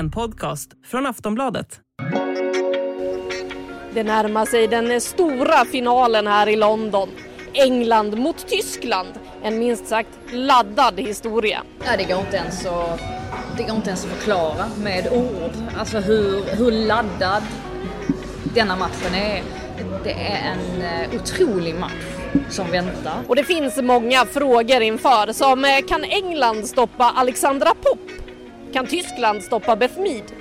En podcast från Aftonbladet. Det närmar sig den stora finalen här i London. England mot Tyskland. En minst sagt laddad historia. Ja, det går inte ens att, det går inte ens att förklara med ord. Alltså hur, hur laddad denna matchen är. Det är en eh, otrolig match som väntar. Och det finns många frågor inför som eh, kan England stoppa Alexandra Popp? Kan Tyskland stoppa Beth Mead?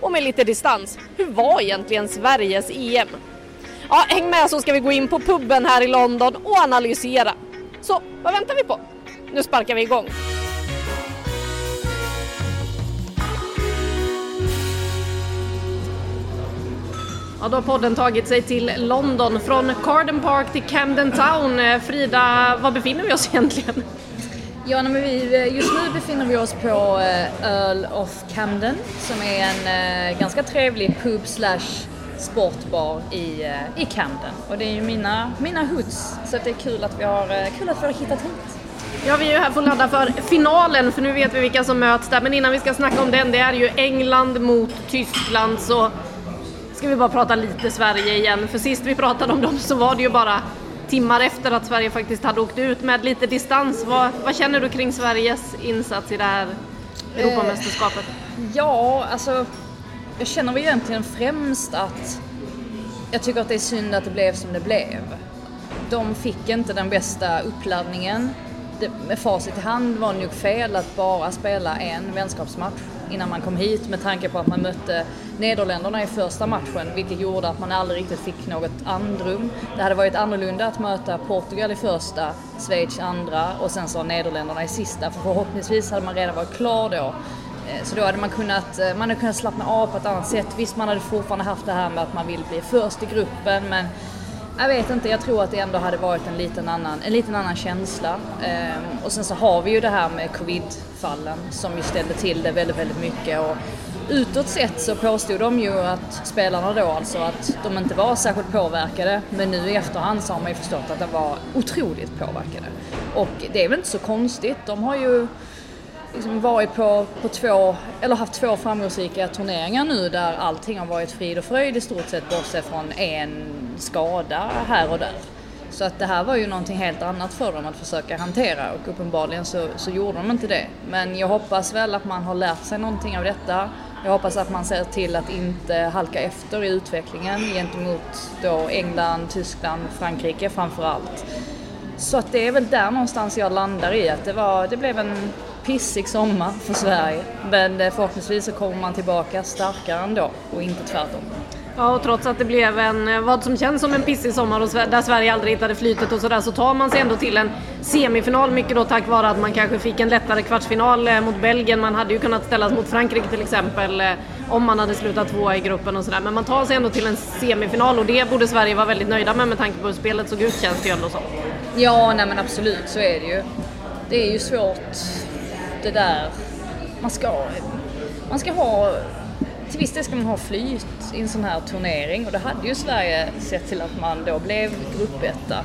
Och med lite distans, hur var egentligen Sveriges EM? Ja, häng med så ska vi gå in på puben här i London och analysera. Så, vad väntar vi på? Nu sparkar vi igång. Ja, då har podden tagit sig till London, från Carden Park till Camden Town. Eh, Frida, var befinner vi oss egentligen? Ja, men vi, just nu befinner vi oss på eh, Earl of Camden som är en eh, ganska trevlig pub slash sportbar i, eh, i Camden. Och det är ju mina, mina hoods, så att det är kul att vi har, kul att vi har hittat hit. Ja, vi är ju här för att ladda för finalen, för nu vet vi vilka som möts där. Men innan vi ska snacka om den, det är ju England mot Tyskland, så ska vi bara prata lite Sverige igen. För sist vi pratade om dem så var det ju bara timmar efter att Sverige faktiskt hade åkt ut med lite distans. Vad, vad känner du kring Sveriges insats i det här Europamästerskapet? Eh, ja, alltså jag känner väl egentligen främst att jag tycker att det är synd att det blev som det blev. De fick inte den bästa uppladdningen. Det, med facit i hand var det nog fel att bara spela en vänskapsmatch innan man kom hit med tanke på att man mötte Nederländerna i första matchen vilket gjorde att man aldrig riktigt fick något andrum. Det hade varit annorlunda att möta Portugal i första, Schweiz i andra och sen så Nederländerna i sista för förhoppningsvis hade man redan varit klar då. Eh, så då hade man kunnat, eh, man hade kunnat slappna av på ett annat sätt. Visst, man hade fortfarande haft det här med att man vill bli först i gruppen, men jag vet inte, jag tror att det ändå hade varit en liten annan, en liten annan känsla. Ehm, och sen så har vi ju det här med covid-fallen som ju ställde till det väldigt, väldigt mycket. Och utåt sett så påstod de ju att spelarna då alltså att de inte var särskilt påverkade. Men nu i efterhand så har man ju förstått att de var otroligt påverkade. Och det är väl inte så konstigt, de har ju liksom varit på, på två, eller haft två framgångsrika turneringar nu där allting har varit frid och fröjd i stort sett bortsett från en skada här och där. Så att det här var ju någonting helt annat för dem att försöka hantera och uppenbarligen så, så gjorde de inte det. Men jag hoppas väl att man har lärt sig någonting av detta. Jag hoppas att man ser till att inte halka efter i utvecklingen gentemot då England, Tyskland, Frankrike framför allt. Så att det är väl där någonstans jag landar i att det, var, det blev en pissig sommar för Sverige. Men eh, förhoppningsvis så kommer man tillbaka starkare ändå och inte tvärtom. Ja, och trots att det blev en, eh, vad som känns som en pissig sommar och där Sverige aldrig hittade flytet och sådär så tar man sig ändå till en semifinal mycket då tack vare att man kanske fick en lättare kvartsfinal eh, mot Belgien. Man hade ju kunnat ställas mot Frankrike till exempel om man hade slutat tvåa i gruppen och sådär. Men man tar sig ändå till en semifinal och det borde Sverige vara väldigt nöjda med med tanke på hur spelet såg ut känns det ju ändå som. Ja, nej men absolut så är det ju. Det är ju svårt det där. Man ska, man ska ha, till viss del ska man ha flyt i en sån här turnering och det hade ju Sverige sett till att man då blev gruppetta.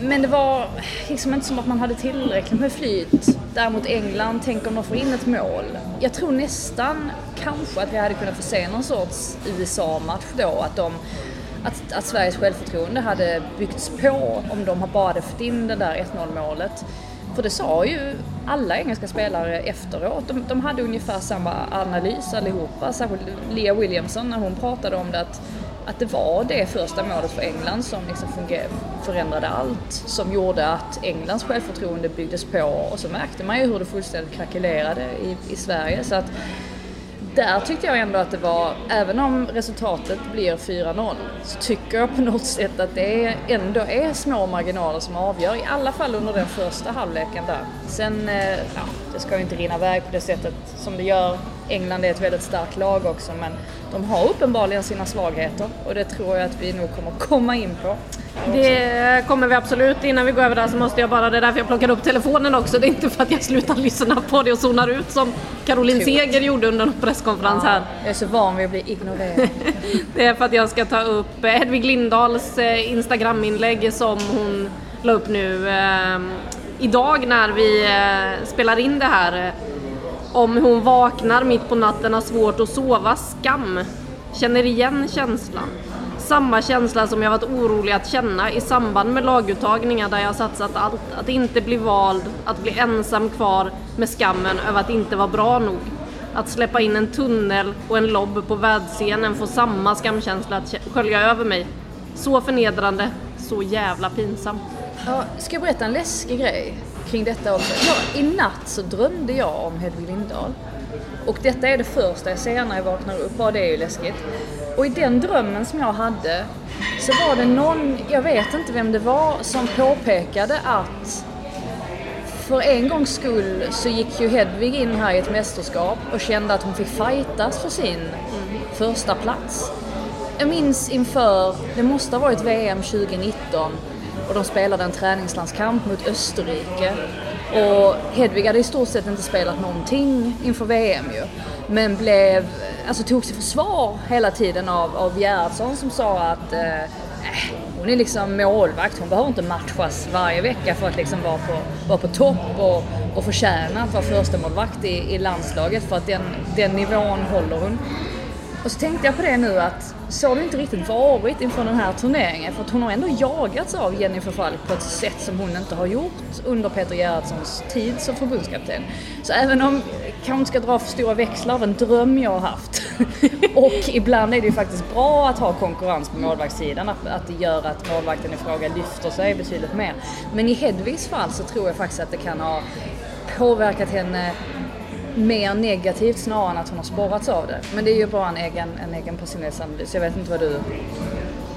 Men det var liksom inte som att man hade tillräckligt med flyt. Däremot England, tänk om de får in ett mål. Jag tror nästan kanske att vi hade kunnat få se någon sorts USA-match då. Att, de, att, att Sveriges självförtroende hade byggts på om de bara hade fått in det där 1-0 målet. För det sa ju alla engelska spelare efteråt. De, de hade ungefär samma analys allihopa. Särskilt Lea Williamson när hon pratade om det. Att, att det var det första målet för England som liksom funger- förändrade allt. Som gjorde att Englands självförtroende byggdes på och så märkte man ju hur det fullständigt krackelerade i, i Sverige. Så att där tyckte jag ändå att det var, även om resultatet blir 4-0, så tycker jag på något sätt att det ändå är små marginaler som avgör, i alla fall under den första halvleken där. Sen, eh, ja, det ska ju inte rinna iväg på det sättet som det gör. England är ett väldigt starkt lag också, men de har uppenbarligen sina svagheter och det tror jag att vi nog kommer komma in på. Det kommer vi absolut. Innan vi går över där så måste jag bara, det är därför jag plockar upp telefonen också. Det är inte för att jag slutar lyssna på det och zonar ut som Caroline Seger gjorde under en presskonferens här. Jag är så van vid att bli ignorerad. det är för att jag ska ta upp Hedvig Lindahls eh, Instagram-inlägg som hon la upp nu eh, idag när vi eh, spelar in det här. Om hon vaknar mitt på natten, har svårt att sova, skam. Känner igen känslan. Samma känsla som jag varit orolig att känna i samband med laguttagningar där jag satsat allt. Att inte bli vald, att bli ensam kvar med skammen över att inte vara bra nog. Att släppa in en tunnel och en lobb på världsscenen får samma skamkänsla att skölja över mig. Så förnedrande, så jävla pinsamt. Ja, ska jag berätta en läskig grej kring detta också? Ja, I natt så drömde jag om Hedvig Lindahl. Och detta är det första jag ser när jag vaknar upp, och det är ju läskigt. Och i den drömmen som jag hade så var det någon, jag vet inte vem det var, som påpekade att för en gångs skull så gick ju Hedvig in här i ett mästerskap och kände att hon fick fightas för sin första plats. Jag minns inför, det måste ha varit VM 2019 och de spelade en träningslandskamp mot Österrike. Och Hedvig hade i stort sett inte spelat någonting inför VM ju. Men blev, alltså tog sig försvar hela tiden av, av Gerhardsson som sa att eh, äh, hon är liksom målvakt, hon behöver inte matchas varje vecka för att liksom vara på, vara på topp och, och förtjäna att vara första målvakt i, i landslaget för att den, den nivån håller hon. Och så tänkte jag på det nu att så har det inte riktigt varit inför den här turneringen för att hon har ändå jagats av Jennifer Falk på ett sätt som hon inte har gjort under Peter Gerhardssons tid som förbundskapten. Så även om jag kanske ska dra för stora växlar av en dröm jag har haft och ibland är det ju faktiskt bra att ha konkurrens på målvaktssidan, att, att det gör att målvakten i fråga lyfter sig betydligt mer. Men i Hedvigs fall så tror jag faktiskt att det kan ha påverkat henne mer negativt snarare än att hon har sporrats av det. Men det är ju bara en egen, en egen personlighetsanalys. Jag vet inte vad du,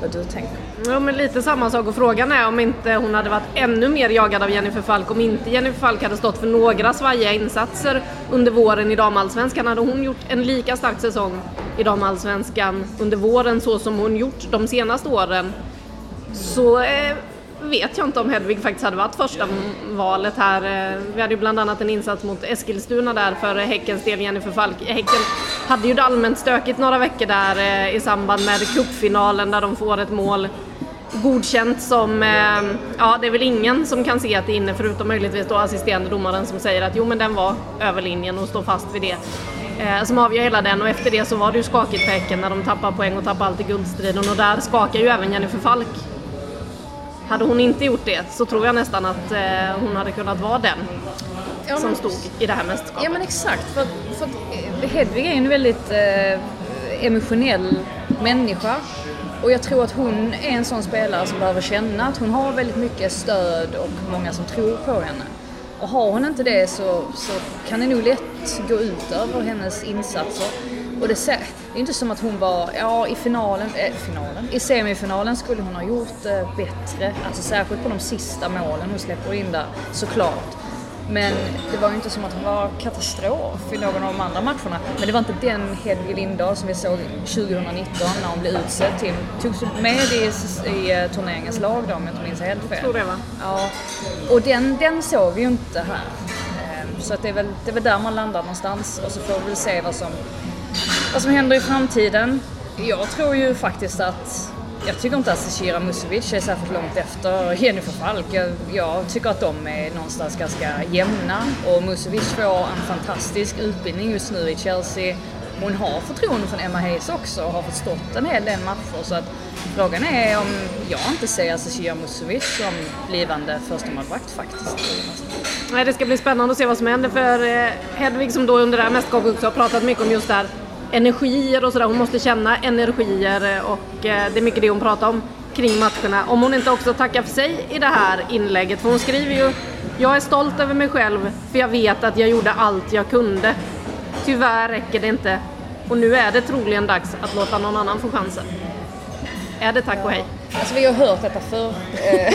vad du tänker. Ja men lite samma sak och frågan är om inte hon hade varit ännu mer jagad av Jennifer Falk om inte Jennifer Falk hade stått för några svajiga insatser under våren i damallsvenskan. Hade hon gjort en lika stark säsong i damallsvenskan under våren så som hon gjort de senaste åren så eh, vet jag inte om Hedvig faktiskt hade varit första valet här. Eh, vi hade ju bland annat en insats mot Eskilstuna där för Häckens del, Jennifer Falk. Häcken hade ju det allmänt stökigt några veckor där eh, i samband med cupfinalen där de får ett mål godkänt som, eh, ja det är väl ingen som kan se att det är inne förutom möjligtvis då assisterande domaren som säger att jo men den var över linjen och står fast vid det. som avgör hela den och efter det så var det ju skakigt för Häcken när de tappar poäng och tappar allt i guldstriden och där skakar ju även Jennifer Falk hade hon inte gjort det så tror jag nästan att eh, hon hade kunnat vara den ja, som stod i det här mästerskapet. Ja men exakt, för, för Hedvig är en väldigt eh, emotionell människa. Och jag tror att hon är en sån spelare som behöver känna att hon har väldigt mycket stöd och många som tror på henne. Och har hon inte det så, så kan det nog lätt gå ut över hennes insatser. Och det, det är inte som att hon var, ja i finalen, äh, finalen, i semifinalen skulle hon ha gjort äh, bättre. Alltså särskilt på de sista målen hon släpper in där, såklart. Men det var ju inte som att hon var katastrof i någon av de andra matcherna. Men det var inte den Hedvig Lindahl som vi såg 2019 när hon blev utsedd till, togs med i, i uh, turneringens lag då om jag inte minns helt fel. Jag tror det va? Ja. Och den, den såg vi ju inte här. Um, så att det, är väl, det är väl där man landar någonstans och så får vi väl se vad som vad som händer i framtiden? Jag tror ju faktiskt att jag tycker inte att Zecira Musovic är särskilt långt efter Jennifer Falk. Jag, jag, tycker att de är någonstans ganska jämna och Musovic får en fantastisk utbildning just nu i Chelsea. Hon har förtroende från Emma Hayes också och har förstått en hel del matcher så att frågan är om jag inte ser Zecira Musovic som blivande förstemålvakt faktiskt. Nej, det ska bli spännande att se vad som händer för eh, Hedvig som då under det här mästerskapet också har pratat mycket om just det här energier och sådär. Hon måste känna energier och eh, det är mycket det hon pratar om kring matcherna. Om hon inte också tackar för sig i det här inlägget, för hon skriver ju Jag är stolt över mig själv för jag vet att jag gjorde allt jag kunde. Tyvärr räcker det inte. Och nu är det troligen dags att låta någon annan få chansen. Är det tack och hej? Alltså vi har hört detta förr. Eh,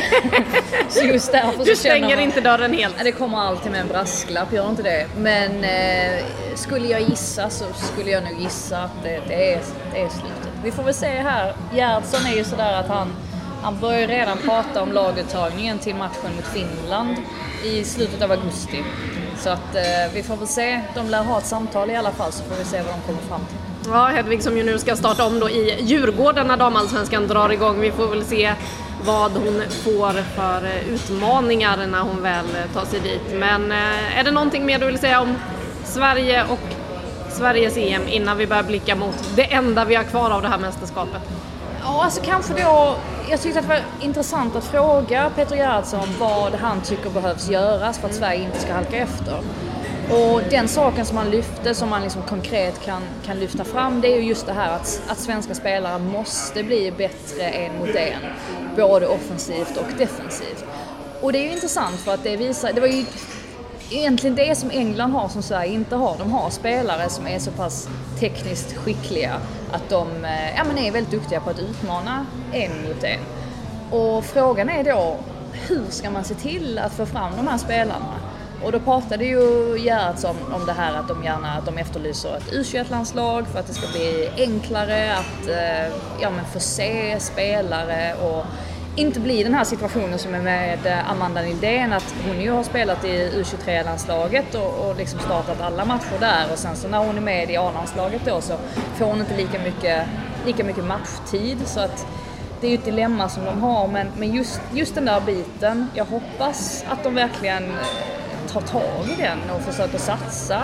så just därför Du så känner stänger man- inte dörren helt. Det kommer alltid med en brasklapp, gör inte det. Men eh, skulle jag gissa så skulle jag nog gissa att det, det, är, det är slutet. Vi får väl se här. Gerhardsson är ju sådär att han, han börjar redan prata om laguttagningen till matchen mot Finland i slutet av augusti. Så att eh, vi får väl se. De lär ha ett samtal i alla fall så får vi se vad de kommer fram till. Ja, Hedvig som ju nu ska starta om då i Djurgården när damallsvenskan drar igång. Vi får väl se vad hon får för eh, utmaningar när hon väl eh, tar sig dit. Men eh, är det någonting mer du vill säga om Sverige och Sveriges EM innan vi börjar blicka mot det enda vi har kvar av det här mästerskapet? Ja, alltså kanske då... Jag tyckte att det var intressant att fråga Peter Gerhardsson vad han tycker behövs göras för att Sverige inte ska halka efter. Och den saken som han lyfte, som man liksom konkret kan, kan lyfta fram, det är ju just det här att, att svenska spelare måste bli bättre en mot en. Både offensivt och defensivt. Och det är ju intressant för att det visar, det var ju egentligen det som England har som Sverige inte har. De har spelare som är så pass tekniskt skickliga att de eh, ja, men är väldigt duktiga på att utmana en mot en. Och frågan är då, hur ska man se till att få fram de här spelarna? Och då pratade ju Gerhardsson om det här att de gärna att de efterlyser ett U21-landslag för att det ska bli enklare att eh, ja, men förse spelare och inte bli den här situationen som är med Amanda Nildén att hon ju har spelat i U23-landslaget och, och liksom startat alla matcher där. Och sen så när hon är med i A-landslaget då så får hon inte lika mycket, lika mycket matchtid. Så att det är ju ett dilemma som de har. Men, men just, just den där biten, jag hoppas att de verkligen tar tag i den och försöker satsa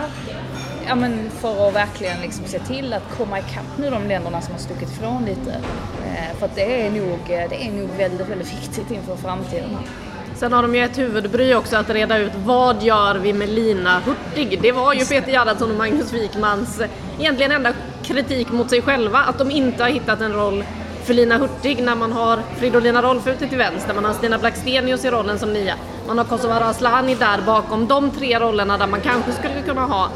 ja, men för att verkligen liksom se till att komma ikapp nu de länderna som har stuckit ifrån lite. Eh, för att det är, nog, eh, det är nog väldigt, väldigt viktigt inför framtiden. Sen har de ju ett huvudbry också att reda ut vad gör vi med Lina Hurtig? Det var ju Peter Gerhardsson och Magnus Wikmans eh, egentligen enda kritik mot sig själva, att de inte har hittat en roll för Lina Hurtig när man har Fridolina Rolfö ute till vänster, man har Stina Blackstenius i rollen som nia, man har Kosovare Asllani där bakom. De tre rollerna där man kanske skulle kunna ha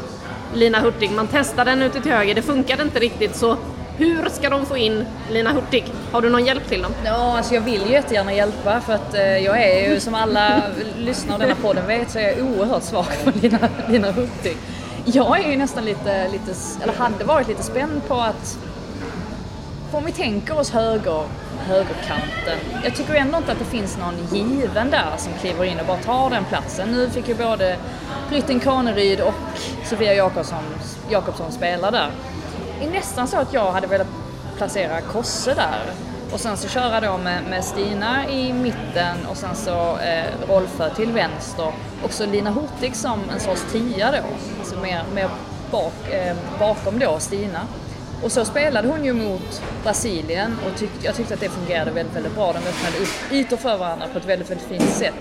Lina Hurtig. Man testade den ute till höger, det funkade inte riktigt så hur ska de få in Lina Hurtig? Har du någon hjälp till dem? Ja, alltså jag vill ju jättegärna hjälpa för att eh, jag är ju som alla lyssnare av denna podden vet så är jag oerhört svag för Lina, Lina Hurtig. Jag är ju nästan lite, lite, eller hade varit lite spänd på att för om vi tänker oss höger, högerkanten. Jag tycker ändå inte att det finns någon given där som kliver in och bara tar den platsen. Nu fick ju både Plytten Kaneryd och Sofia Jakobsson, Jakobsson spela där. Det är nästan så att jag hade velat placera Kosse där och sen så köra då med, med Stina i mitten och sen så eh, Rolfö till vänster och så Lina Hurtig som en sorts tia då, alltså mer, mer bak, eh, bakom då Stina. Och så spelade hon ju mot Brasilien och tyck, jag tyckte att det fungerade väldigt, väldigt bra. De öppnade upp ytor för varandra på ett väldigt, väldigt fint sätt.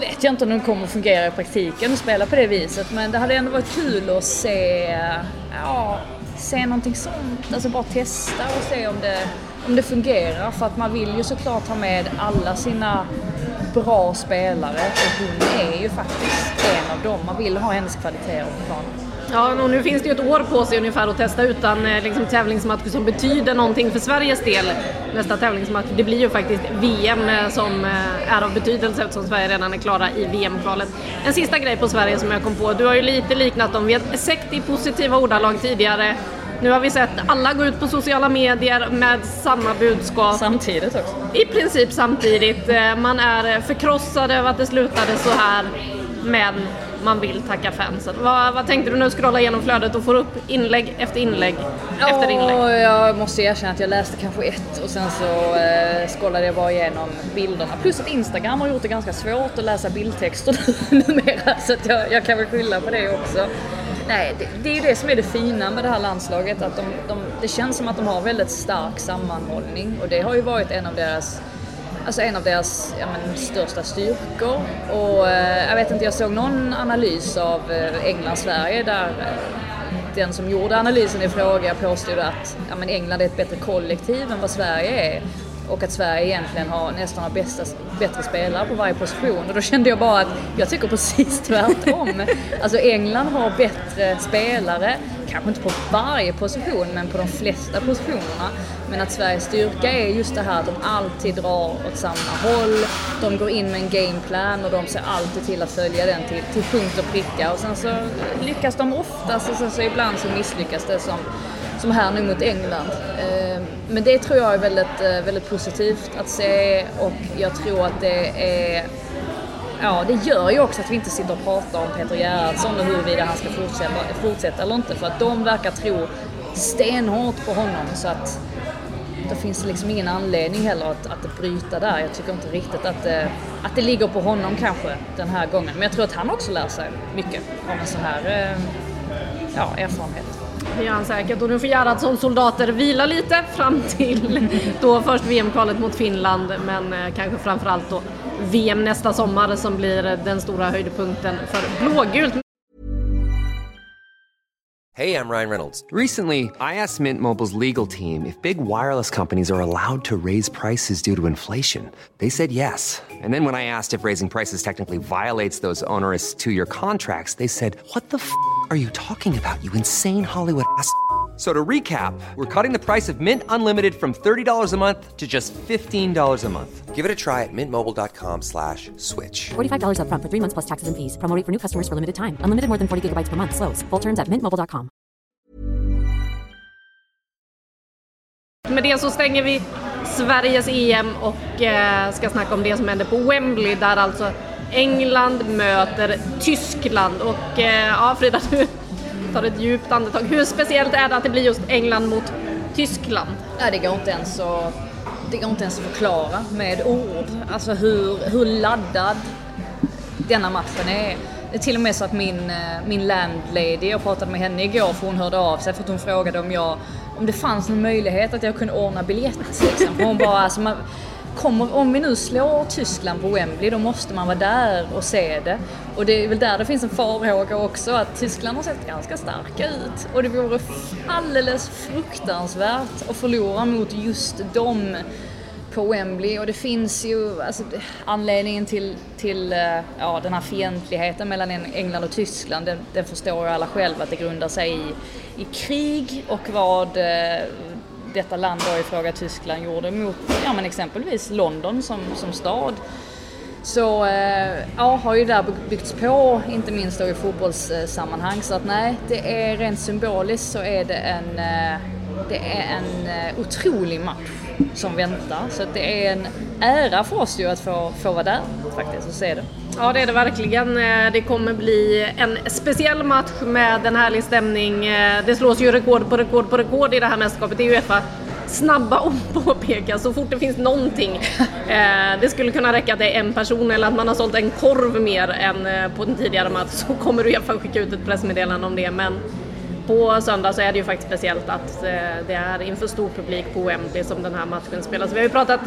Vet jag inte om de kommer att fungera i praktiken och spela på det viset men det hade ändå varit kul att se, ja, se någonting sånt. Alltså bara testa och se om det, om det fungerar för att man vill ju såklart ha med alla sina bra spelare och hon är ju faktiskt en av dem. Man vill ha hennes kvaliteter på planen. Ja, och nu finns det ju ett år på sig ungefär att testa utan eh, liksom, tävlingsmatcher som betyder någonting för Sveriges del. Nästa tävlingsmatch, det blir ju faktiskt VM eh, som eh, är av betydelse eftersom Sverige redan är klara i VM-kvalet. En sista grej på Sverige som jag kom på, du har ju lite liknat dem, vi har sett i positiva ordalag tidigare. Nu har vi sett alla gå ut på sociala medier med samma budskap. Samtidigt också. I princip samtidigt. Man är förkrossad över att det slutade så här, men man vill tacka fansen. Vad, vad tänkte du när du scrollade igenom flödet och får upp inlägg efter inlägg efter inlägg? Ja, jag måste erkänna att jag läste kanske ett och sen så eh, scrollade jag bara igenom bilderna. Plus att Instagram har gjort det ganska svårt att läsa bildtexter numera så att jag, jag kan väl skylla på det också. Nej, det, det är ju det som är det fina med det här landslaget, att de, de, det känns som att de har väldigt stark sammanhållning och det har ju varit en av deras Alltså en av deras ja, men, största styrkor. Och eh, jag vet inte, jag såg någon analys av eh, England-Sverige där eh, den som gjorde analysen i fråga påstod att ja, men England är ett bättre kollektiv än vad Sverige är. Och att Sverige egentligen har nästan har bästa, bättre spelare på varje position. Och då kände jag bara att jag tycker precis tvärtom. Alltså England har bättre spelare, kanske inte på varje position, men på de flesta positionerna. Men att Sveriges styrka är just det här att de alltid drar åt samma håll. De går in med en gameplan och de ser alltid till att följa den till, till punkt och pricka. Och sen så lyckas de oftast och sen så ibland så misslyckas det som, som här nu mot England. Eh, men det tror jag är väldigt, eh, väldigt positivt att se och jag tror att det är Ja, det gör ju också att vi inte sitter och pratar om Peter Gerhardsson och huruvida han ska fortsätta, fortsätta eller inte. För att de verkar tro stenhårt på honom så att då finns det liksom ingen anledning heller att, att bryta där. Jag tycker inte riktigt att det, att det ligger på honom kanske den här gången. Men jag tror att han också lär sig mycket av en sån här eh, ja, erfarenhet. Det gör han säkert och nu får Gerhardssons soldater vila lite fram till då först VM-kvalet mot Finland men eh, kanske framförallt då VM nästa sommar som blir den stora höjdpunkten för blågult. Hey, I'm Ryan Reynolds. Recently, I asked Mint Mobile's legal team if big wireless companies are allowed to raise prices due to inflation. They said yes. And then when I asked if raising prices technically violates those onerous two year contracts, they said, What the f are you talking about, you insane Hollywood ass? So to recap, we're cutting the price of Mint Unlimited from $30 a month to just $15 a month. Give it a try at mintmobile.com slash switch. $45 upfront for three months plus taxes and fees. Promo for new customers for limited time. Unlimited more than 40 gigabytes per month. Slows. Full terms at mintmobile.com. Med det så stänger vi Sveriges EM och eh, ska snacka om det som händer på Wembley där alltså England möter Tyskland och eh, ja Frida du tar ett djupt andetag. Hur speciellt är det att det blir just England mot Tyskland? Ja, det går inte ens att, det går inte ens att förklara med ord. Alltså hur, hur laddad denna matchen är. Det är till och med så att min, eh, min landlady, jag pratade med henne igår för hon hörde av sig för att hon frågade om jag om det fanns någon möjlighet att jag kunde ordna biljett. Liksom. Hon bara, alltså man, kommer, om vi nu slår Tyskland på Wembley då måste man vara där och se det. Och det är väl där det finns en farhåga också att Tyskland har sett ganska starka ut. Och det vore alldeles fruktansvärt att förlora mot just dem på Wembley och det finns ju alltså, anledningen till, till eh, ja, den här fientligheten mellan England och Tyskland, den, den förstår ju alla själva att det grundar sig i, i krig och vad eh, detta land då i fråga Tyskland gjorde mot ja, men exempelvis London som, som stad. Så eh, ja, har ju där byggts på, inte minst då i fotbollssammanhang. Så att nej, det är rent symboliskt så är det en, eh, det är en eh, otrolig match som väntar. Så att det är en ära för oss ju att få, få vara där faktiskt och se det. Ja det är det verkligen. Eh, det kommer bli en speciell match med en härlig stämning. Eh, det slås ju rekord på rekord på rekord i det här mästerskapet. Det är Uefa snabba att påpeka så fort det finns någonting. Eh, det skulle kunna räcka att det är en person eller att man har sålt en korv mer än på en tidigare match så kommer Uefa skicka ut ett pressmeddelande om det. Men på söndag så är det ju faktiskt speciellt att det är inför stor publik på Wembley som den här matchen spelas. Vi har ju pratat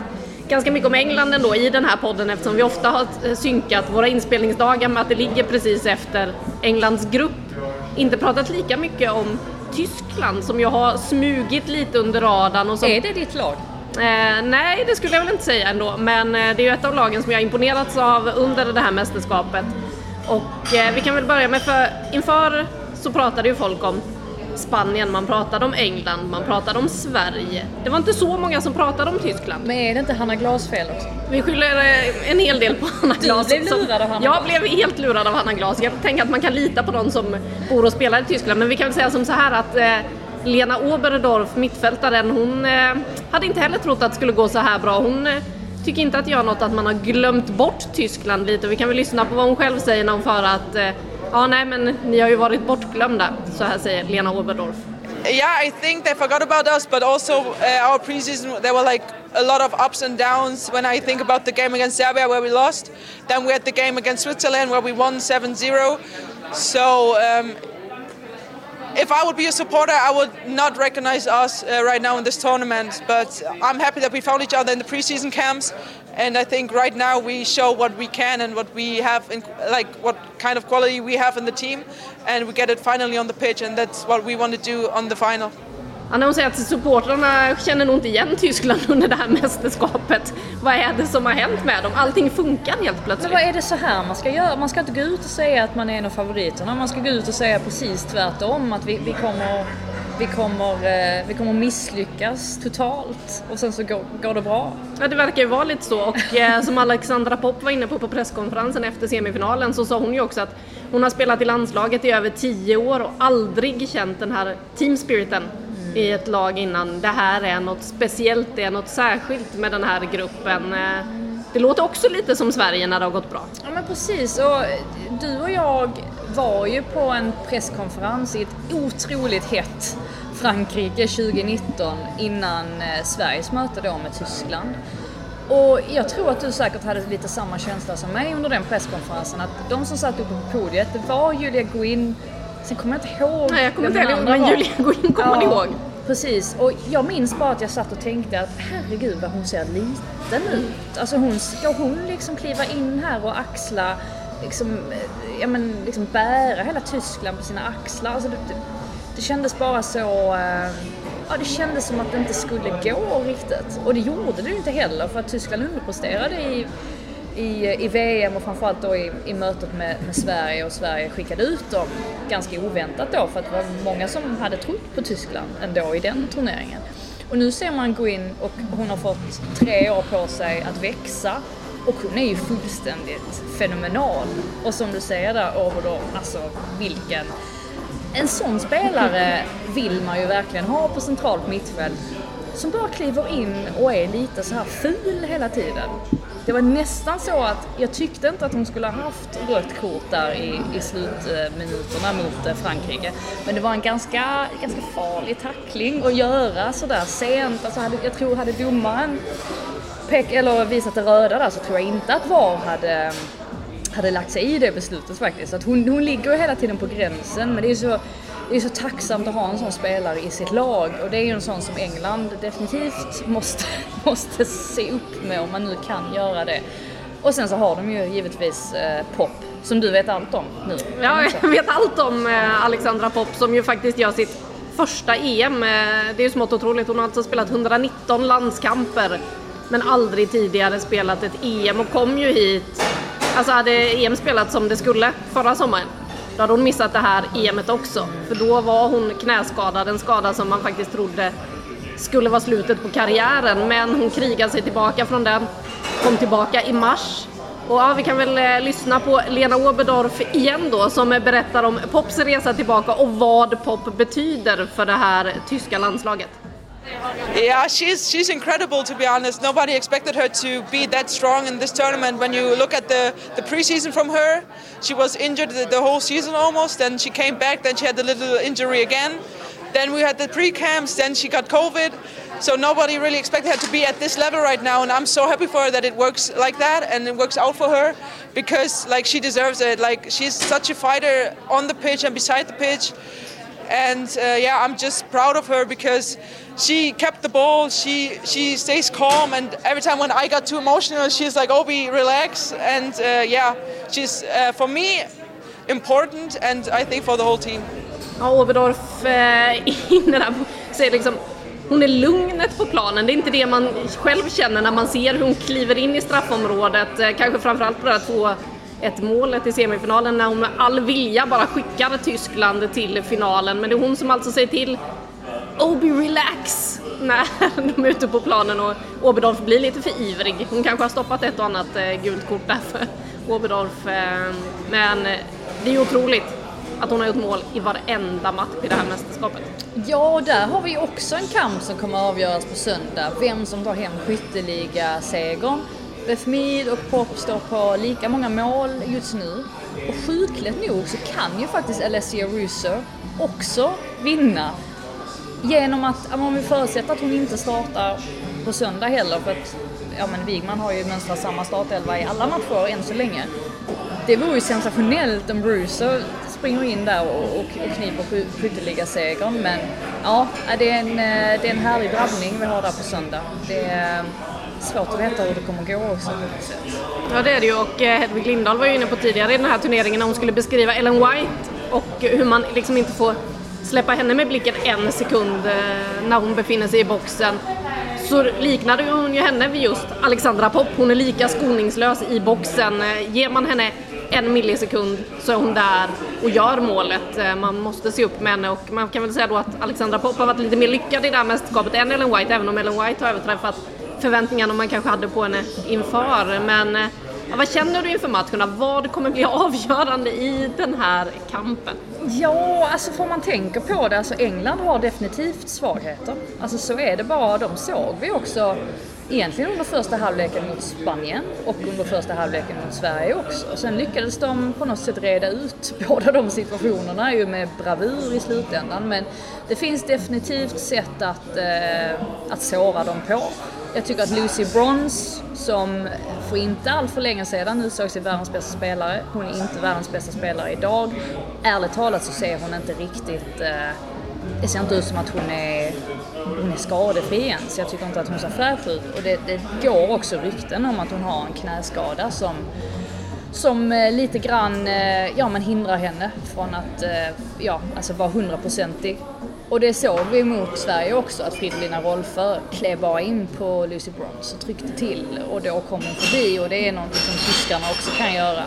ganska mycket om England ändå i den här podden eftersom vi ofta har synkat våra inspelningsdagar med att det ligger precis efter Englands grupp. Inte pratat lika mycket om Tyskland som ju har smugit lite under radarn. Och som, är det ditt lag? Eh, nej, det skulle jag väl inte säga ändå, men eh, det är ju ett av lagen som jag imponerats av under det här mästerskapet. Och eh, vi kan väl börja med, för inför så pratade ju folk om Spanien, man pratade om England, man pratade om Sverige. Det var inte så många som pratade om Tyskland. Men är det inte Hanna Glas fel också? Vi skyller eh, en hel del på Hanna Glas. Du blev lurad av Hanna Jag blev helt lurad av Hanna Glas. Jag tänker att man kan lita på någon som bor och spelar i Tyskland. Men vi kan väl säga som så här att eh, Lena Oberdorf, mittfältaren, hon eh, hade inte heller trott att det skulle gå så här bra. Hon eh, tycker inte att det gör något att man har glömt bort Tyskland lite. Vi kan väl lyssna på vad hon själv säger när hon för att eh, Ja, nej, men ni har ju varit bortglömda, så här säger Lena Oberdorf. Yeah, I think they forgot about us, but also uh, our preseason there were like a lot of ups and downs. When I think about the game against Serbia where we lost, then we had the game against Switzerland where we won 7-0. So um, if I would be a supporter, I would not recognize us uh, right now in this tournament. But I'm happy that we found each other in the preseason camps, and I think right now we show what we can and what we have, in, like what kind of quality we have in the team, and we get it finally on the pitch, and that's what we want to do on the final. Ja, hon säger att supportrarna känner nog inte igen Tyskland under det här mästerskapet. Vad är det som har hänt med dem? Allting funkar helt plötsligt. Men vad är det så här man ska göra? Man ska inte gå ut och säga att man är en av favoriterna. Man ska gå ut och säga precis tvärtom. Att vi, vi kommer, vi, kommer, eh, vi kommer misslyckas totalt och sen så går, går det bra. Ja, det verkar ju vara lite så och eh, som Alexandra Popp var inne på på presskonferensen efter semifinalen så sa hon ju också att hon har spelat i landslaget i över tio år och aldrig känt den här teamspiriten i ett lag innan. Det här är något speciellt, det är något särskilt med den här gruppen. Eh, det låter också lite som Sverige när det har gått bra. Ja men precis och du och jag var ju på en presskonferens i ett otroligt hett Frankrike 2019 innan eh, Sveriges möte då med Tyskland. Och jag tror att du säkert hade lite samma känsla som mig under den presskonferensen att de som satt uppe på podiet, det var Julia Guin, sen kommer jag inte ihåg Nej, jag kommer inte ihåg, men. Julia Guin kommer man ihåg. Precis, och jag minns bara att jag satt och tänkte att herregud vad hon ser liten ut. Alltså hon, ska hon liksom kliva in här och axla, liksom, eh, ja men liksom bära hela Tyskland på sina axlar? Alltså det, det, det kändes bara så, eh, ja det kändes som att det inte skulle gå riktigt. Och det gjorde det ju inte heller för att Tyskland underpresterade i i, i VM och framförallt då i, i mötet med, med Sverige och Sverige skickade ut dem ganska oväntat då för att det var många som hade trott på Tyskland ändå i den turneringen. Och nu ser man gå in och hon har fått tre år på sig att växa och hon är ju fullständigt fenomenal. Och som du säger där, Overdahl, alltså vilken en sån spelare vill man ju verkligen ha på centralt mittfält som bara kliver in och är lite så här ful hela tiden. Det var nästan så att jag tyckte inte att hon skulle ha haft rött kort där i, i slutminuterna mot eh, Frankrike. Men det var en ganska, ganska farlig tackling att göra sådär sent. Alltså hade, jag tror hade domaren pek, eller visat det röda där så tror jag inte att VAR hade hade lagt sig i det beslutet faktiskt. Att hon, hon ligger ju hela tiden på gränsen men det är så, det är så tacksamt att ha en sån spelare i sitt lag och det är ju en sån som England definitivt måste, måste se upp med om man nu kan göra det. Och sen så har de ju givetvis eh, Pop som du vet allt om nu. Ja, jag vet allt om eh, Alexandra POP, som ju faktiskt gör sitt första EM. Eh, Det är ju smått otroligt. Hon har alltså spelat 119 landskamper men aldrig tidigare spelat ett EM och kom ju hit. Alltså hade EM spelat som det skulle förra sommaren då hade hon missat det här EMet också. För då var hon knäskadad, en skada som man faktiskt trodde skulle vara slutet på karriären. Men hon krigade sig tillbaka från den, kom tillbaka i mars och ja, vi kan väl eh, lyssna på Lena Oberdorf igen då som berättar om Pops resa tillbaka och vad Pop betyder för det här tyska landslaget. Yeah, she's she's incredible to be honest. Nobody expected her to be that strong in this tournament. When you look at the the preseason from her, she was injured the, the whole season almost. Then she came back. Then she had a little injury again. Then we had the pre-camps. Then she got COVID. So nobody really expected her to be at this level right now. And I'm so happy for her that it works like that and it works out for her because like she deserves it. Like she's such a fighter on the pitch and beside the pitch and uh, yeah, I'm just proud of her because she kept the ball. She she stays calm, and every time when I got too emotional, she's like, oh, "Obi, relax." And uh, yeah, she's uh, for me important, and I think for the whole team. Ja, Oberdorf eh, där säger liksom hon är lugnet på planen, det är inte det man själv känner när man ser hur hon kliver in i straffområdet, eh, kanske framförallt på det här två ett målet i semifinalen när hon med all vilja bara skickar Tyskland till finalen. Men det är hon som alltså säger till Obi relax när de är ute på planen och Oberdorf blir lite för ivrig. Hon kanske har stoppat ett och annat eh, gult kort där för Oberdorf. Eh, men eh, det är ju otroligt att hon har gjort mål i varenda match i det här mästerskapet. Ja, och där har vi också en kamp som kommer att avgöras på söndag. Vem som tar hem skytteliga-segern. Beth Mead och Pop står på lika många mål just nu. Och sjukligt nog så kan ju faktiskt Alessia Russo också vinna. Genom att, om vi förutsätter att hon inte startar på söndag heller för att ja, men Wigman har ju mönstrat samma startelva i alla matcher än så länge. Det vore ju sensationellt om Russo springer in där och, och, och kniper skytteligasegern. Men ja, det är, en, eh, det är en härlig drabbning vi har där på söndag. Det är svårt att veta hur det kommer gå också. Ja det är det ju och eh, Hedvig Lindahl var ju inne på tidigare i den här turneringen när hon skulle beskriva Ellen White och hur man liksom inte får släppa henne med blicken en sekund eh, när hon befinner sig i boxen så liknade hon ju henne vid just Alexandra Popp. Hon är lika skoningslös i boxen. Eh, ger man henne en millisekund så är hon där och gör målet. Man måste se upp med henne och man kan väl säga då att Alexandra Popp har varit lite mer lyckad i det här mästerskapet än Ellen White, även om Ellen White har överträffat förväntningarna man kanske hade på henne inför. Men eh, Ja, vad känner du inför matcherna? Vad kommer bli avgörande i den här kampen? Ja, alltså får man tänka på det, alltså England har definitivt svagheter. Alltså så är det bara, de såg vi också egentligen under första halvleken mot Spanien och under första halvleken mot Sverige också. Sen lyckades de på något sätt reda ut båda de situationerna ju med bravur i slutändan. Men det finns definitivt sätt att, eh, att såra dem på. Jag tycker att Lucy Bronze, som för inte allt för länge sedan utsågs till världens bästa spelare, hon är inte världens bästa spelare idag. Ärligt talat så ser hon inte riktigt eh, det ser inte ut som att hon är, hon är skadefri ens. Jag tycker inte att hon ser fräsch ut. Och det, det går också rykten om att hon har en knäskada som, som eh, lite grann eh, ja, men hindrar henne från att eh, ja, alltså vara hundraprocentig. Och det såg vi mot Sverige också, att Fridolina Rolfö klev bara in på Lucy Bronze och tryckte till och då kom hon förbi och det är något som tyskarna också kan göra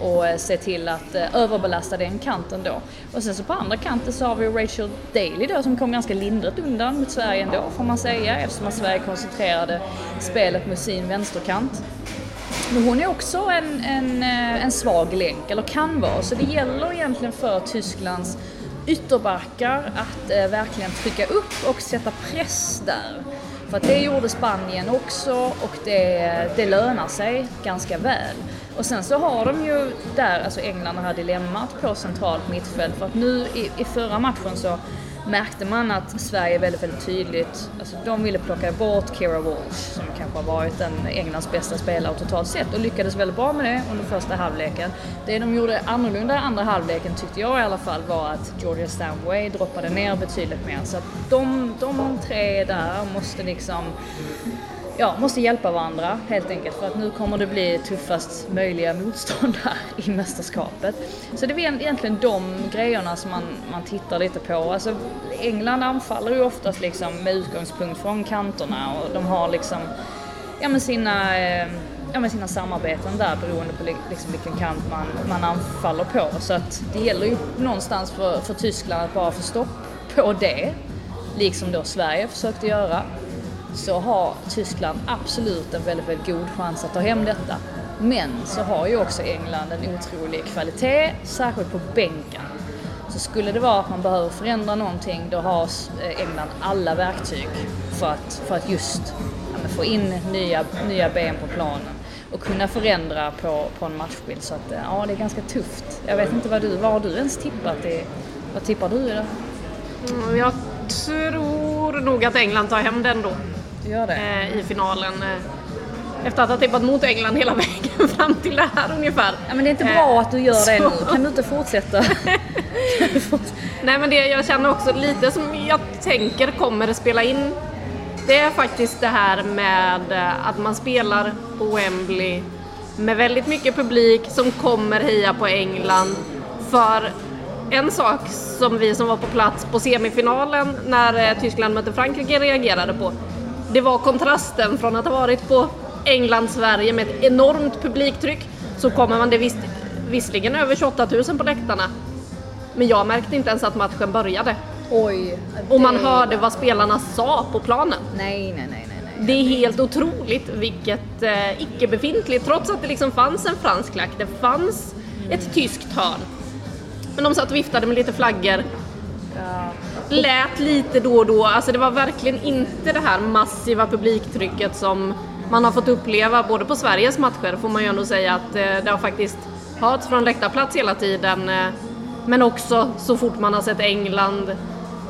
och eh, se till att eh, överbelasta den kanten då. Och sen så på andra kanten så har vi Rachel Daly då som kom ganska lindrigt undan mot Sverige ändå får man säga eftersom att Sverige koncentrerade spelet mot sin vänsterkant. Men hon är också en, en, eh, en svag länk, eller kan vara, så det gäller egentligen för Tysklands ytterbackar att eh, verkligen trycka upp och sätta press där. För att det gjorde Spanien också och det, det lönar sig ganska väl. Och sen så har de ju där, alltså England har dilemmat på centralt mittfält. För att nu i, i förra matchen så märkte man att Sverige väldigt, väldigt tydligt, alltså de ville plocka bort Kira Walsh som kanske har varit en Englands bästa spelare totalt sett och lyckades väldigt bra med det under första halvleken. Det de gjorde annorlunda i andra halvleken tyckte jag i alla fall var att Georgia Stanway droppade ner betydligt mer. Så att de, de tre där måste liksom ja, måste hjälpa varandra helt enkelt för att nu kommer det bli tuffast möjliga motstånd här i mästerskapet. Så det är egentligen de grejerna som man, man tittar lite på. Alltså, England anfaller ju oftast liksom med utgångspunkt från kanterna och de har liksom ja, men sina, eh, ja, med sina samarbeten där beroende på liksom vilken kant man, man anfaller på. Så att det gäller ju någonstans för, för Tyskland att bara få stopp på det, liksom då Sverige försökte göra så har Tyskland absolut en väldigt, väldigt god chans att ta hem detta. Men så har ju också England en otrolig kvalitet, särskilt på bänken. Så skulle det vara att man behöver förändra någonting, då har eh, England alla verktyg för att, för att just ja, få in nya, nya ben på planen och kunna förändra på, på en matchbild. Så att, eh, ja, det är ganska tufft. Jag vet inte vad du, vad har du ens tippat? I, vad tippar du idag? Mm, jag tror nog att England tar hem den då. Gör det. Eh, i finalen. Eh, efter att ha tippat mot England hela vägen fram till det här ungefär. Ja men det är inte bra eh, att du gör det så. nu. Kan du inte fortsätta? Nej men det jag känner också lite som jag tänker kommer spela in det är faktiskt det här med att man spelar på Wembley med väldigt mycket publik som kommer heja på England. För en sak som vi som var på plats på semifinalen när Tyskland mötte Frankrike reagerade på det var kontrasten från att ha varit på England-Sverige med ett enormt publiktryck så kommer man det vis visserligen över 28 000 på läktarna men jag märkte inte ens att matchen började. Oj. Det... Och man hörde vad spelarna sa på planen. Nej, nej, nej. nej. Det är helt otroligt vilket eh, icke-befintligt, trots att det liksom fanns en fransk klack, det fanns mm. ett tyskt hörn. Men de satt och viftade med lite flaggor. Ja lät lite då och då. Alltså det var verkligen inte det här massiva publiktrycket som man har fått uppleva både på Sveriges matcher får man ju ändå säga att eh, det har faktiskt hörts från läktarplats hela tiden. Eh, men också så fort man har sett England.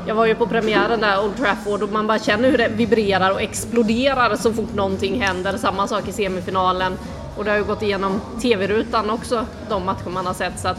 Jag var ju på premiären där, Old Trafford, och man bara känner hur det vibrerar och exploderar så fort någonting händer. Samma sak i semifinalen. Och det har ju gått igenom TV-rutan också, de matcher man har sett. Så att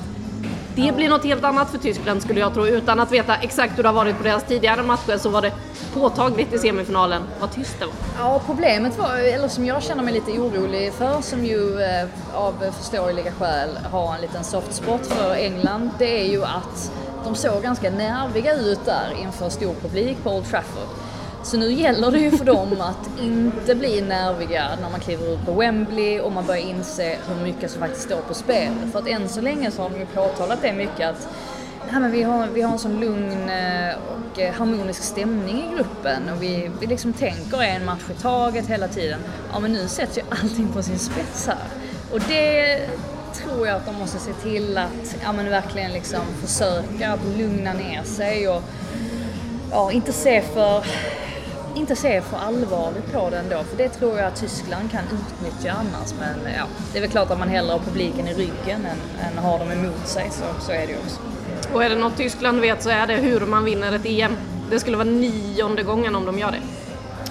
det blir något helt annat för Tyskland skulle jag tro. Utan att veta exakt hur det har varit på deras tidigare matcher så var det påtagligt i semifinalen vad tyst det var. Ja, problemet var, eller som jag känner mig lite orolig för, som ju eh, av förståeliga skäl har en liten soft spot för England, det är ju att de såg ganska nerviga ut där inför stor publik på Old Trafford. Så nu gäller det ju för dem att inte bli nerviga när man kliver ut på Wembley och man börjar inse hur mycket som faktiskt står på spel. För att än så länge så har de ju påtalat det mycket att nej, men vi, har, vi har en sån lugn eh, och harmonisk stämning i gruppen och vi, vi liksom tänker en match i taget hela tiden. Ja men nu sätts ju allting på sin spets här. Och det tror jag att de måste se till att ja, men verkligen liksom försöka att lugna ner sig och ja, inte se för inte se för allvarligt på det ändå, för det tror jag att Tyskland kan utnyttja annars. Men ja, det är väl klart att man hellre har publiken i ryggen än, än har dem emot sig, så, så är det ju också. Och är det något Tyskland vet så är det hur man vinner ett EM. Det skulle vara nionde gången om de gör det.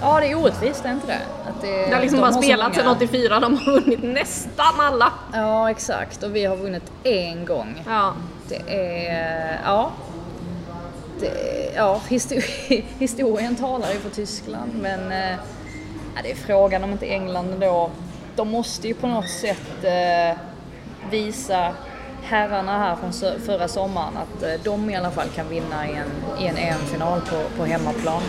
Ja, det är orättvist, är inte det? Att det, Det har liksom de bara spelat sedan många- 84, de har vunnit nästan alla. Ja, exakt. Och vi har vunnit en gång. Ja. Det är... Ja. Det, ja, histori- historien talar ju för Tyskland, men eh, ja, det är frågan om inte England då... De måste ju på något sätt eh, visa herrarna här från förra sommaren att eh, de i alla fall kan vinna i en, i en EM-final på, på hemmaplan.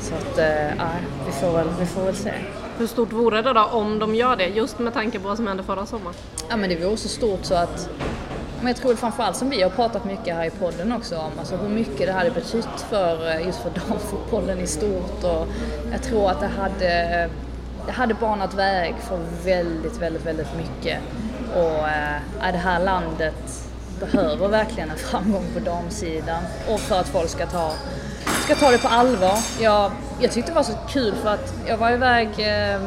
Så att, eh, ja, vi, får väl, vi får väl se. Hur stort vore det då om de gör det, just med tanke på vad som hände förra sommaren? Ja men det vore så stort så att men jag tror framförallt som vi har pratat mycket här i podden också om alltså hur mycket det hade betytt för eh, just för damfotbollen i stort och jag tror att det hade, det hade banat väg för väldigt, väldigt, väldigt mycket. Och äh, det här landet behöver verkligen en framgång på damsidan och för att folk ska ta ska ta det på allvar. Jag, jag tyckte det var så kul för att jag var iväg äh,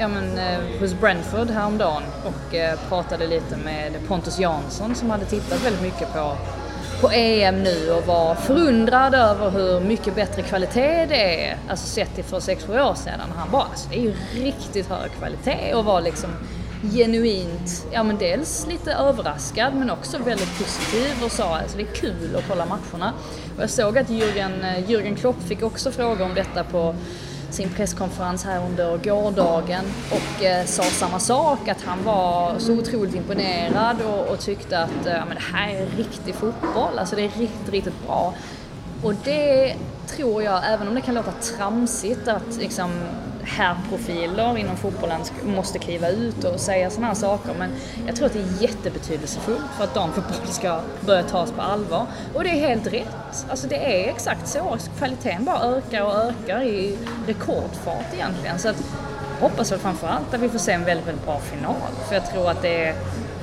ja, men, eh, hos Brentford häromdagen och eh, pratade lite med Pontus Jansson som hade tittat väldigt mycket på, på EM nu och var förundrad över hur mycket bättre kvalitet det är, alltså sett till för 6-7 år sedan. Han bara, alltså, det är ju riktigt hög kvalitet och var liksom genuint, ja men dels lite överraskad men också väldigt positiv och sa alltså det är kul att kolla matcherna. Och jag såg att Jürgen, eh, Jürgen Klopp fick också fråga om detta på sin presskonferens här under gårdagen och eh, sa samma sak, att han var så otroligt imponerad och, och tyckte att eh, men det här är riktig fotboll, alltså det är riktigt, riktigt bra. Och det tror jag, även om det kan låta tramsigt att liksom herrprofiler inom fotbollen måste kliva ut och säga sådana här saker, men jag tror att det är jättebetydelsefullt för att damfotboll ska börja tas på allvar. Och det är helt rätt. Alltså det är exakt så. Kvaliteten bara ökar och ökar i rekordfart egentligen. Så att hoppas väl framförallt att vi får se en väldigt, väldigt bra final. För jag tror att det är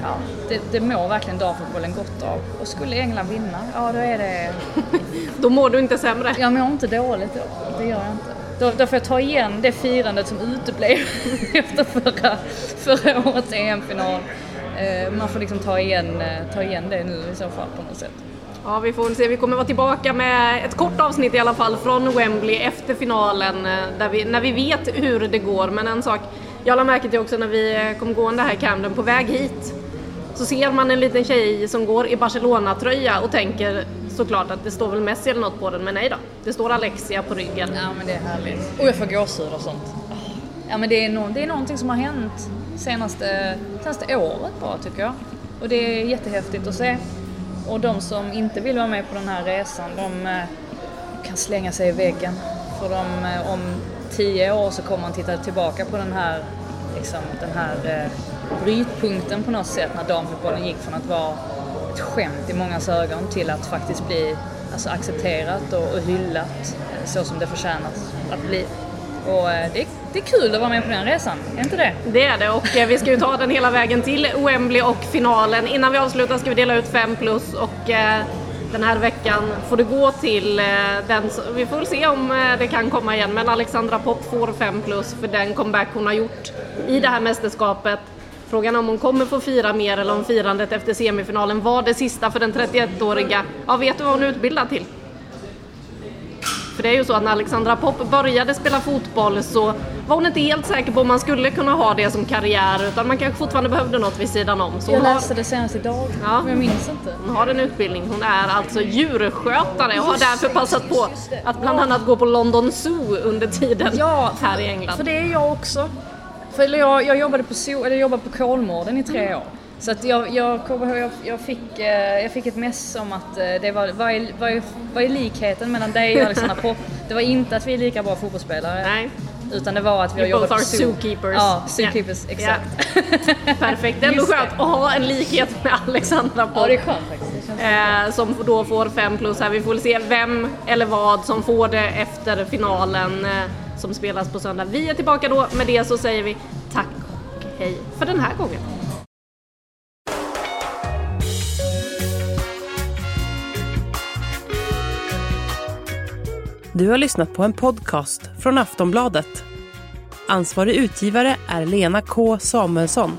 Ja, det, det mår verkligen damfotbollen gott av. Och skulle England vinna, ja då är det... Då mår du inte sämre. Jag mår inte dåligt då, det gör jag inte. Då, då får jag ta igen det firandet som uteblev efter förra, förra årets EM-final. Eh, man får liksom ta igen, eh, ta igen det nu i så fall på något sätt. Ja, vi får väl se. Vi kommer vara tillbaka med ett kort avsnitt i alla fall från Wembley efter finalen eh, där vi, när vi vet hur det går. Men en sak jag lade märke till också när vi kom gående här i Camden på väg hit så ser man en liten tjej som går i Barcelona-tröja och tänker såklart att det står väl Messi eller något på den, men nej då. Det står Alexia på ryggen. Ja men det är härligt. Och jag får gåshud och sånt. Ja men det är, no det är någonting som har hänt senaste, senaste året bara tycker jag. Och det är jättehäftigt att se. Och de som inte vill vara med på den här resan, de eh, kan slänga sig i väggen. För de, eh, om tio år så kommer man titta tillbaka på den här, liksom, den här eh, brytpunkten på något sätt när damfotbollen gick från att vara ett skämt i mångas ögon till att faktiskt bli alltså, accepterat och, och hyllat eh, så som det förtjänar att bli. Och eh, det, är- det är kul att vara med på den resan, är inte det? Det är det och eh, vi ska ju ta den hela vägen till Wembley och finalen. Innan vi avslutar ska vi dela ut 5 plus och den här veckan får det gå till den, vi får väl se om det kan komma igen, men Alexandra Popp får 5 plus för den comeback hon har gjort i det här mästerskapet. Frågan om hon kommer få fira mer eller om firandet efter semifinalen var det sista för den 31-åriga. Ja, vet du vad hon är utbildad till? För det är ju så att när Alexandra Popp började spela fotboll så var hon inte helt säker på om man skulle kunna ha det som karriär utan man kanske fortfarande behövde något vid sidan om. Så Jag har, läste det senast idag, Ja. men jag minns inte. hon har en utbildning, hon är alltså djurskötare och har därför passat på att bland annat gå på London Zoo under tiden Ja, här i England. För det är jag också. För jag, jag jobbade på zoo, eller jobbade på Kolmården i tre år. Så att jag, jag kommer ihåg, jag, jag, fick, eh, jag fick ett mess om att eh, det var, vad är, vad är, vad är likheten mellan dig och Alexandra Popp? Det var inte att vi är lika bra fotbollsspelare. Nej. Utan det var att vi har You jobbat på zoo. zookeepers. Ja, zookeepers, Ja. exakt. Perfekt. Det är ändå skönt att ha en likhet med Alexandra Ja, Popp. det är skönt faktiskt. Eh, som då får 5 plus här. Vi får väl se vem eller vad som får det efter finalen eh, som spelas på söndag. Vi är tillbaka då. Med det så säger vi tack och hej för den här gången. Du har lyssnat på en podcast från Aftonbladet. Ansvarig utgivare är Lena K Samuelsson.